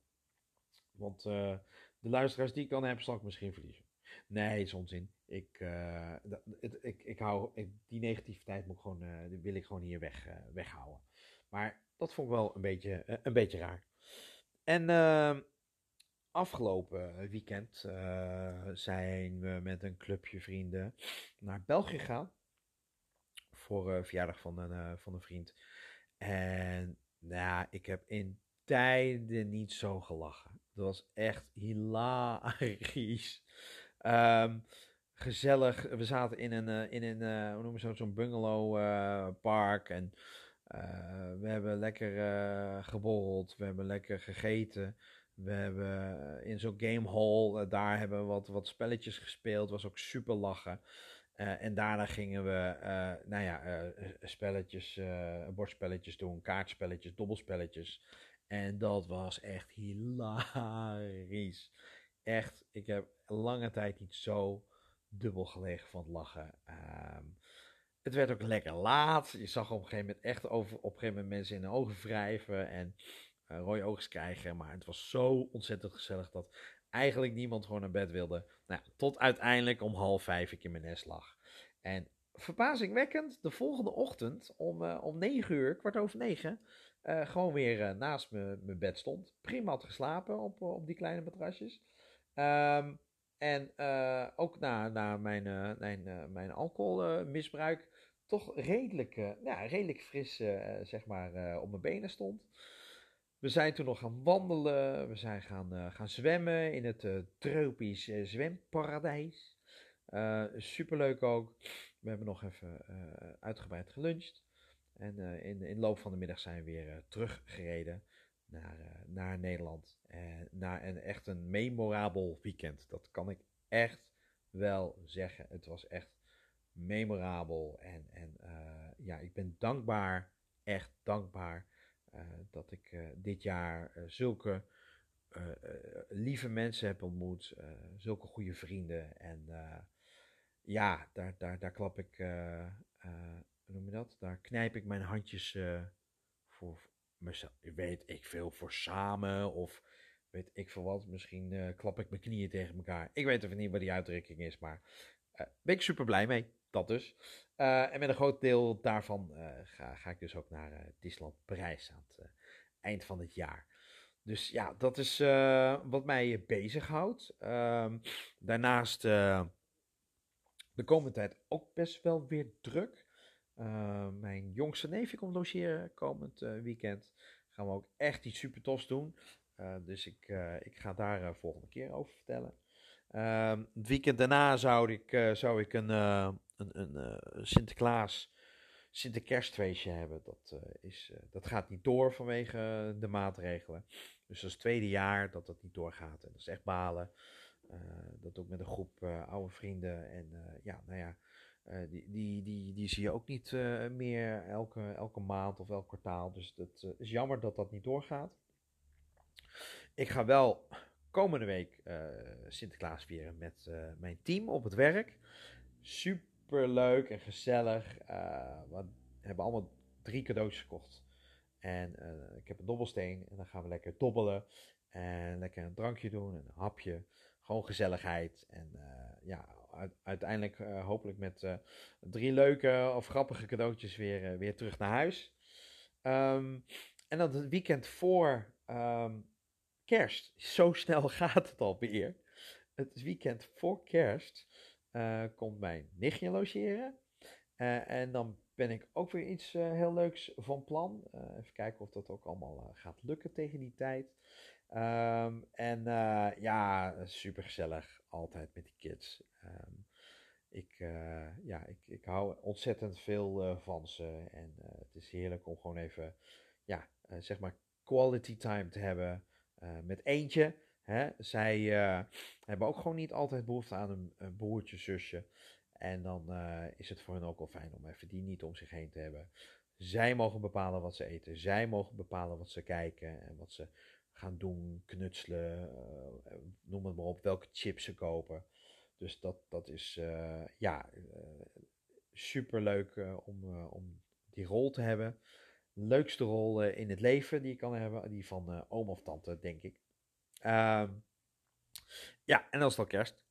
Want de luisteraars die ik dan heb, zal ik misschien verliezen. Nee, is onzin. Ik, ik, ik hou, ik, die negativiteit moet ik gewoon, wil ik gewoon hier weg, weghouden. Maar dat vond ik wel een beetje, een beetje raar. En ehm, afgelopen weekend uh, zijn we met een clubje vrienden naar België gegaan. Voor uh, verjaardag van een, uh, van een vriend. En nou, ik heb in tijden niet zo gelachen. Dat was echt hilarisch. Um, gezellig. We zaten in een, in een hoe noemen ze zo'n bungalow park. En we hebben lekker geborreld. We hebben lekker gegeten. We hebben eh, in zo'n game hall, uh, daar hebben we wat, wat spelletjes gespeeld. Was ook super lachen. Uh, en daarna gingen we, uh, nou ja, spelletjes, bordspelletjes doen, kaartspelletjes, dobbelspelletjes. En dat was echt hilarisch. Echt, ik heb lange tijd niet zo dubbel gelegen van het lachen. Uh, het werd ook lekker laat. Je zag op een gegeven moment echt over, op een gegeven moment mensen in de ogen wrijven. En uh, rode oogjes krijgen. Maar het was zo ontzettend gezellig dat eigenlijk niemand gewoon naar bed wilde. Nou, tot uiteindelijk om half vijf ik in mijn nest lag. En verbazingwekkend, de volgende ochtend om, uh, om negen uur, kwart over negen, uh, gewoon weer naast mijn bed stond. Prima had geslapen op, op die kleine matrasjes. Um, en ook na, na mijn, mijn, mijn alcoholmisbruik toch redelijk, eh, redelijk fris eh, zeg maar, eh, op mijn benen stond. We zijn toen nog gaan wandelen. We zijn gaan, eh, gaan zwemmen in het eh, tropisch eh, zwemparadijs. Superleuk ook. We hebben nog even uitgebreid geluncht. En in, in de loop van de middag zijn we weer teruggereden naar, naar Nederland. En naar een echt een memorabel weekend. Dat kan ik echt wel zeggen. Het was echt memorabel. En, en ja, ik ben dankbaar, echt dankbaar, dat ik eh, dit jaar eh, zulke eh, eh, lieve mensen heb ontmoet. eh, zulke goede vrienden. En eh, ja, daar, daar, daar klap ik, eh, eh, hoe noem je dat? Daar knijp ik mijn handjes eh, voor mezelf. Weet ik veel, voor samen of weet ik veel wat. Misschien eh, klap ik mijn knieën tegen elkaar. Ik weet even niet wat die uitdrukking is, maar eh ben ik super blij mee. Dat dus. Eh, en met een groot deel daarvan eh, ga, ga ik dus ook naar eh, Disneyland Parijs aan het eh, eind van het jaar. Dus ja, dat is eh, wat mij bezighoudt. Ehm daarnaast eh, de komende tijd ook best wel weer druk. Eh, mijn jongste neefje komt logeren komend eh, weekend. Gaan we ook echt iets super tofs doen. Eh, dus ik, eh, ik ga daar eh, volgende keer over vertellen. Ehm, het weekend daarna zou ik, eh, zou ik een, eh, een, een eh, Sinterklaas Sinterkerstfeestje hebben. Dat, is, dat gaat niet door vanwege de maatregelen. Dus dat is het tweede jaar dat dat niet doorgaat. En dat is echt balen. Dat ook met een groep oude vrienden. En ja, nou ja, die, die, die, die zie je ook niet meer elke, elke maand of elk kwartaal. Dus dat is jammer dat dat niet doorgaat. Ik ga wel komende week eh, Sinterklaas vieren met eh, mijn team op het werk. Super leuk en gezellig. Eh, we hebben allemaal drie cadeautjes gekocht. En ik heb een dobbelsteen en dan gaan we lekker dobbelen. En lekker een drankje doen, een hapje. Gewoon gezelligheid. En ja, uiteindelijk hopelijk met drie leuke of grappige cadeautjes weer, weer terug naar huis. Ehm, en dan het weekend voor ehm, kerst. Zo snel gaat het alweer. Het weekend voor kerst eh, komt mijn nichtje logeren. Eh, en dan ben ik ook weer iets eh, heel leuks van plan. Even kijken of dat ook allemaal gaat lukken tegen die tijd. Ehm, en ja, super gezellig. Altijd met die kids. Ehm, ik, ja, ik, ik hou ontzettend veel van ze. En het is heerlijk om gewoon even, ja, zeg maar quality time te hebben met eentje. Hè? Zij eh, hebben ook gewoon niet altijd behoefte aan een, broertje, zusje. En dan eh, is het voor hen ook wel fijn om even die niet om zich heen te hebben. Zij mogen bepalen wat ze eten. Zij mogen bepalen wat ze kijken en wat ze gaan doen, knutselen, eh, noem het maar op, welke chips ze kopen. Dus dat, dat is eh, ja, super leuk om, eh, om die rol te hebben. Leukste rol eh, in het leven die je kan hebben, die van eh, oom of tante, denk ik. Ehm, ja, en dan is het al kerst.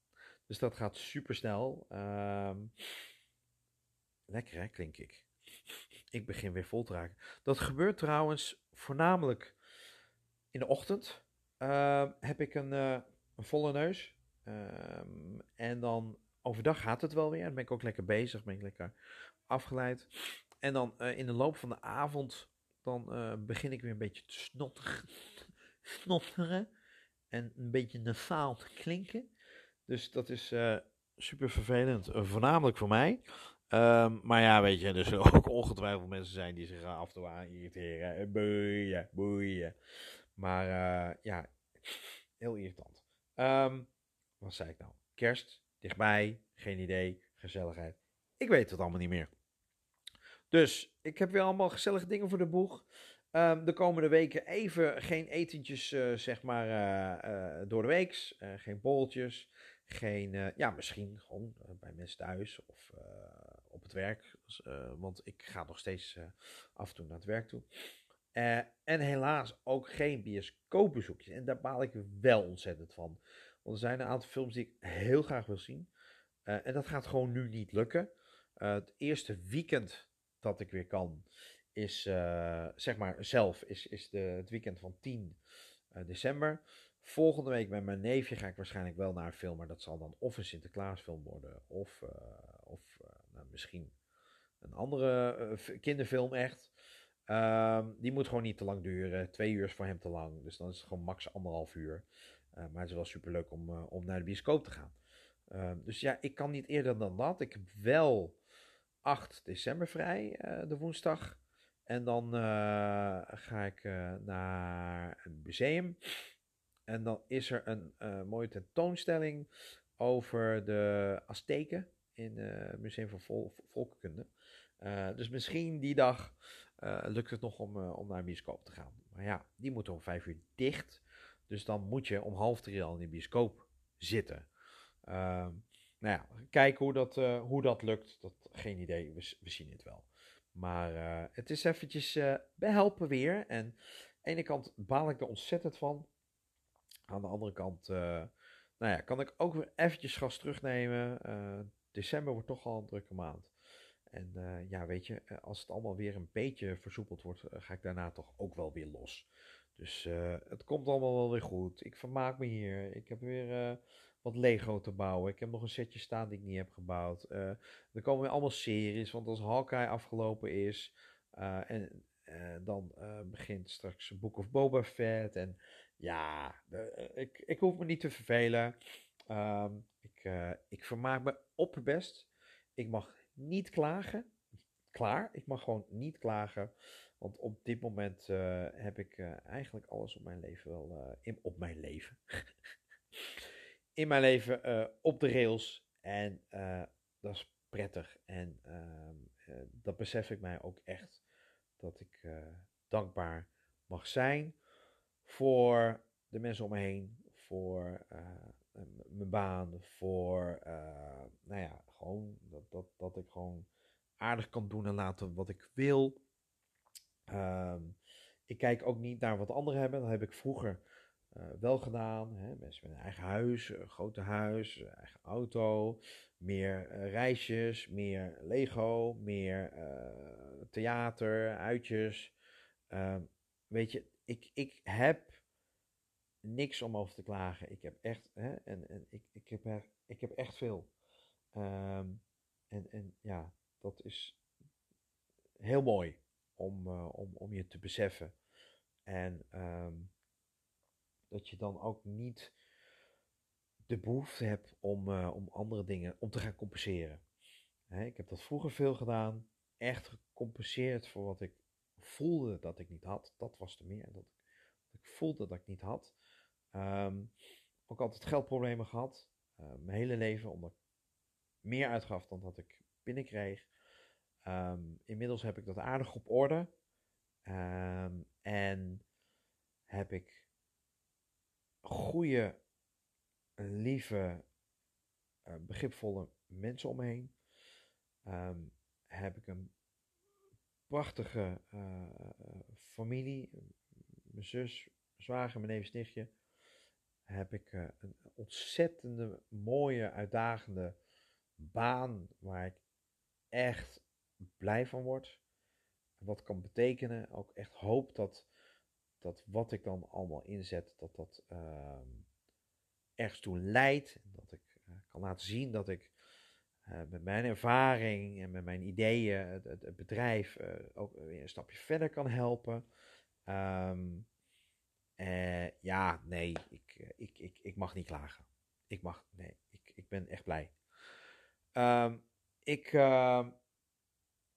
Dus dat gaat super snel. lekker hè, klink ik. Ik begin weer vol te raken. Dat gebeurt trouwens voornamelijk in de ochtend. Ehm, heb ik een, eh, een volle neus. Ehm, en dan overdag gaat het wel weer. Dan ben ik ook lekker bezig. Ben ik lekker afgeleid. En dan eh, in de loop van de avond. Dan eh, begin ik weer een beetje te snotteren. En een beetje nasaal te klinken. Dus dat is eh, super vervelend. voornamelijk voor mij. Ehm, maar ja, weet je, er zullen ook ongetwijfeld mensen zijn die zich af en toe aan irriteren. Boeien, boeien. Maar ja, heel irritant. Ehm, wat zei ik nou? Kerst, dichtbij, geen idee, gezelligheid. Ik weet het allemaal niet meer. Dus ik heb weer allemaal gezellige dingen voor de boeg. Ehm, de komende weken even geen etentjes, eh, zeg maar, eh, eh, door de weeks. Geen bolletjes. Geen, ja, misschien gewoon bij mensen thuis of op het werk. Dus, want ik ga nog steeds af en toe naar het werk toe. En helaas ook geen bioscoopbezoekjes. En daar baal ik wel ontzettend van. Want er zijn een aantal films die ik heel graag wil zien. En dat gaat gewoon nu niet lukken. Het eerste weekend dat ik weer kan, is eh, zeg maar zelf, is, is de, het weekend van 10 eh, december. Volgende week met mijn neefje ga ik waarschijnlijk wel naar een film, maar dat zal dan of een Sinterklaasfilm worden, of, eh, of nou, misschien een andere kinderfilm echt. Ehm, die moet gewoon niet te lang duren. Twee uur is voor hem te lang. Dus dan is het gewoon max anderhalf uur. Maar het is wel super leuk om, om naar de bioscoop te gaan. Ehm, dus ja, ik kan niet eerder dan dat. Ik heb wel 8 december vrij, eh, de woensdag. En dan eh, ga ik eh, naar een museum. En dan is er een mooie tentoonstelling over de Azteken in het Museum van Vol Volkenkunde. Dus misschien die dag lukt het nog om, om naar een bioscoop te gaan. Maar ja, die moet om vijf uur dicht. Dus dan moet je om half drie al in de bioscoop zitten. Ehm, nou ja, kijken hoe dat, eh, hoe dat lukt. Dat, geen idee, we, zien het wel. Maar eh, het is eventjes eh, behelpen weer. En aan de ene kant baal ik er ontzettend van. Aan de andere kant nou ja, kan ik ook weer eventjes gas terugnemen. December wordt toch al een drukke maand. En ja, weet je, als het allemaal weer een beetje versoepeld wordt, ga ik daarna toch ook wel weer los. Dus het komt allemaal wel weer goed. Ik vermaak me hier. Ik heb weer wat Lego te bouwen. Ik heb nog een setje staan die ik niet heb gebouwd. Eh, er komen weer allemaal series, want als Hawkeye afgelopen is, eh, en eh, dan begint straks Book of Boba Fett. En ja, ik, ik hoef me niet te vervelen. Ehm, ik, ik vermaak me opperbest. Ik mag niet klagen. Klaar, ik mag gewoon niet klagen. Want op dit moment heb ik eigenlijk alles op mijn leven wel. in, op mijn leven. in mijn leven eh, op de rails. En eh, dat is prettig. En ehm, eh, dat besef ik mij ook echt. Dat ik dankbaar mag zijn voor de mensen om me heen. Voor mijn baan. Voor, nou ja, gewoon dat, dat, dat ik gewoon aardig kan doen en laten wat ik wil. Ehm, ik kijk ook niet naar wat anderen hebben. Dat heb ik vroeger eh, wel gedaan. Hè? Mensen met een eigen huis, een grote huis, eigen auto, meer eh, reisjes, meer Lego, meer eh, theater, uitjes. Ehm, weet je, ik, ik heb niks om over te klagen. Ik heb echt, hè, en, en ik, ik, heb er, ik heb echt veel. Ehm, en, en ja, dat is heel mooi om, om, om je te beseffen. En ehm, dat je dan ook niet de behoefte hebt om, eh, om andere dingen, om te gaan compenseren. Hè, ik heb dat vroeger veel gedaan. Echt gecompenseerd voor wat ik voelde dat ik niet had. Dat was er meer. Dat ik, ik voelde dat ik niet had. Ehm, ook altijd geldproblemen gehad. eh, mijn hele leven, omdat ik meer uitgaf dan dat ik binnenkreeg. Ehm, inmiddels heb ik dat aardig op orde. Ehm, en heb ik goede, lieve, eh, begripvolle mensen om me heen. Ehm, heb ik een prachtige eh, familie. Mijn zus, zwager, mijn neef, nichtje. Heb ik eh, een ontzettende, mooie, uitdagende baan waar ik echt blij van word. Wat kan betekenen. Ook echt hoop dat, dat wat ik dan allemaal inzet, dat dat ehm, ergens toe leidt. Dat ik eh, kan laten zien dat ik eh, met mijn ervaring en met mijn ideeën het, bedrijf eh, ook weer een stapje verder kan helpen. Eh, ja, nee, ik, ik, ik, ik mag niet klagen. Ik mag, nee, ik, ik ben echt blij. Ehm, ik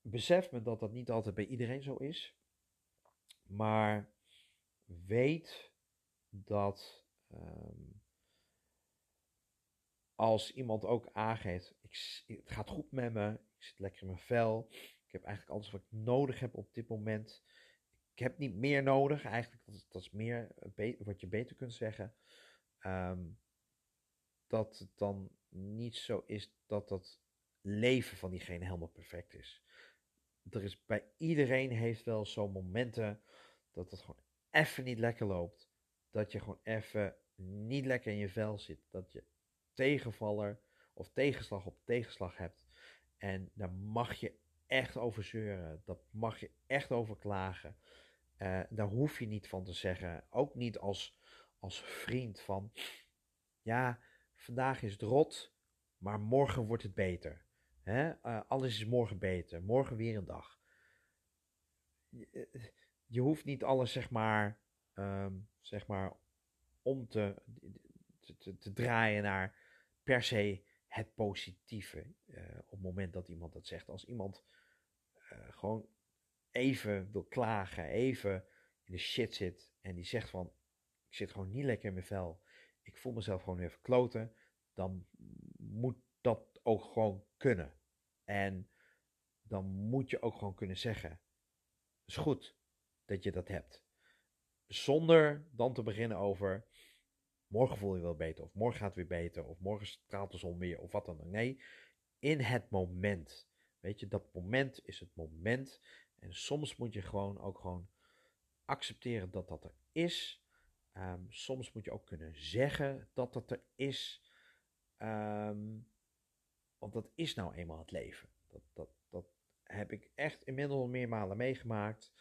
besef me dat dat niet altijd bij iedereen zo is. Maar weet dat ehm, als iemand ook aangeeft, ik, het gaat goed met me, ik zit lekker in mijn vel, ik heb eigenlijk alles wat ik nodig heb op dit moment. Ik heb niet meer nodig, eigenlijk dat is, dat is meer eh, wat je beter kunt zeggen. Ehm, dat het dan niet zo is dat dat leven van diegene helemaal perfect is. Er is bij iedereen heeft wel zo'n momenten dat het gewoon even niet lekker loopt. Dat je gewoon even niet lekker in je vel zit. Dat je tegenvaller of tegenslag op tegenslag hebt. En daar mag je echt over zeuren. Dat mag je echt over klagen. Eh, daar hoef je niet van te zeggen. Ook niet als, als vriend van... Ja, vandaag is het rot, maar morgen wordt het beter. Hè? Eh, alles is morgen beter. Morgen weer een dag. Eh, je hoeft niet alles, zeg maar, ehm, zeg maar om te, te, draaien naar per se het positieve. Uh, op het moment dat iemand dat zegt. Als iemand gewoon even wil klagen, even in de shit zit en die zegt van, ik zit gewoon niet lekker in mijn vel, ik voel mezelf gewoon even kloten, dan moet dat ook gewoon kunnen. En dan moet je ook gewoon kunnen zeggen, is goed dat je dat hebt. Zonder dan te beginnen over, morgen voel je wel beter, of morgen gaat het weer beter, of morgen straalt de zon weer, of wat dan ook. Nee, in het moment. Weet je, dat moment is het moment. En soms moet je gewoon ook gewoon accepteren dat dat er is. Ehm, soms moet je ook kunnen zeggen dat dat er is. Ehm, want dat is nou eenmaal het leven. Dat, dat, dat heb ik echt inmiddels meermalen meegemaakt.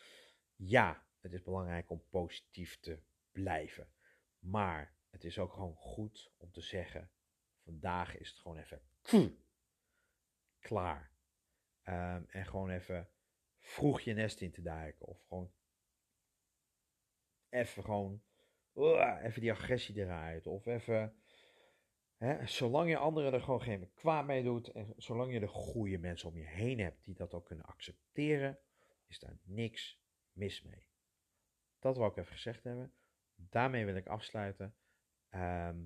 Ja, het is belangrijk om positief te blijven. Maar het is ook gewoon goed om te zeggen: vandaag is het gewoon even klaar. Ehm, en gewoon even vroeg je nest in te duiken. Of gewoon even gewoon, even die agressie eruit. Of even, zolang je anderen er gewoon geen kwaad mee doet. En zolang je de goede mensen om je heen hebt die dat ook kunnen accepteren. Is daar niks mis mee. Dat wil ik even gezegd hebben. Daarmee wil ik afsluiten. Ehm,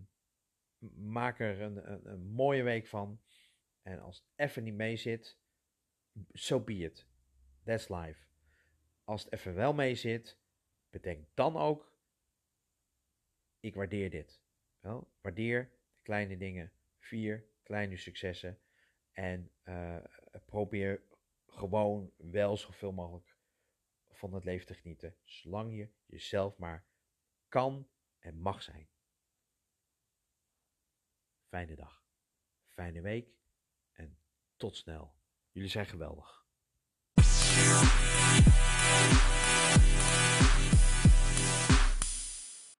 maak er een, een, een, mooie week van. En als het even niet mee zit, so be it. That's life. Als het even wel mee zit, bedenk dan ook, ik waardeer dit. Wel, waardeer de kleine dingen, vier kleine successen en uh, probeer gewoon wel zoveel mogelijk van het leven te genieten, zolang je jezelf maar kan en mag zijn. Fijne dag, fijne week en tot snel. Jullie zijn geweldig.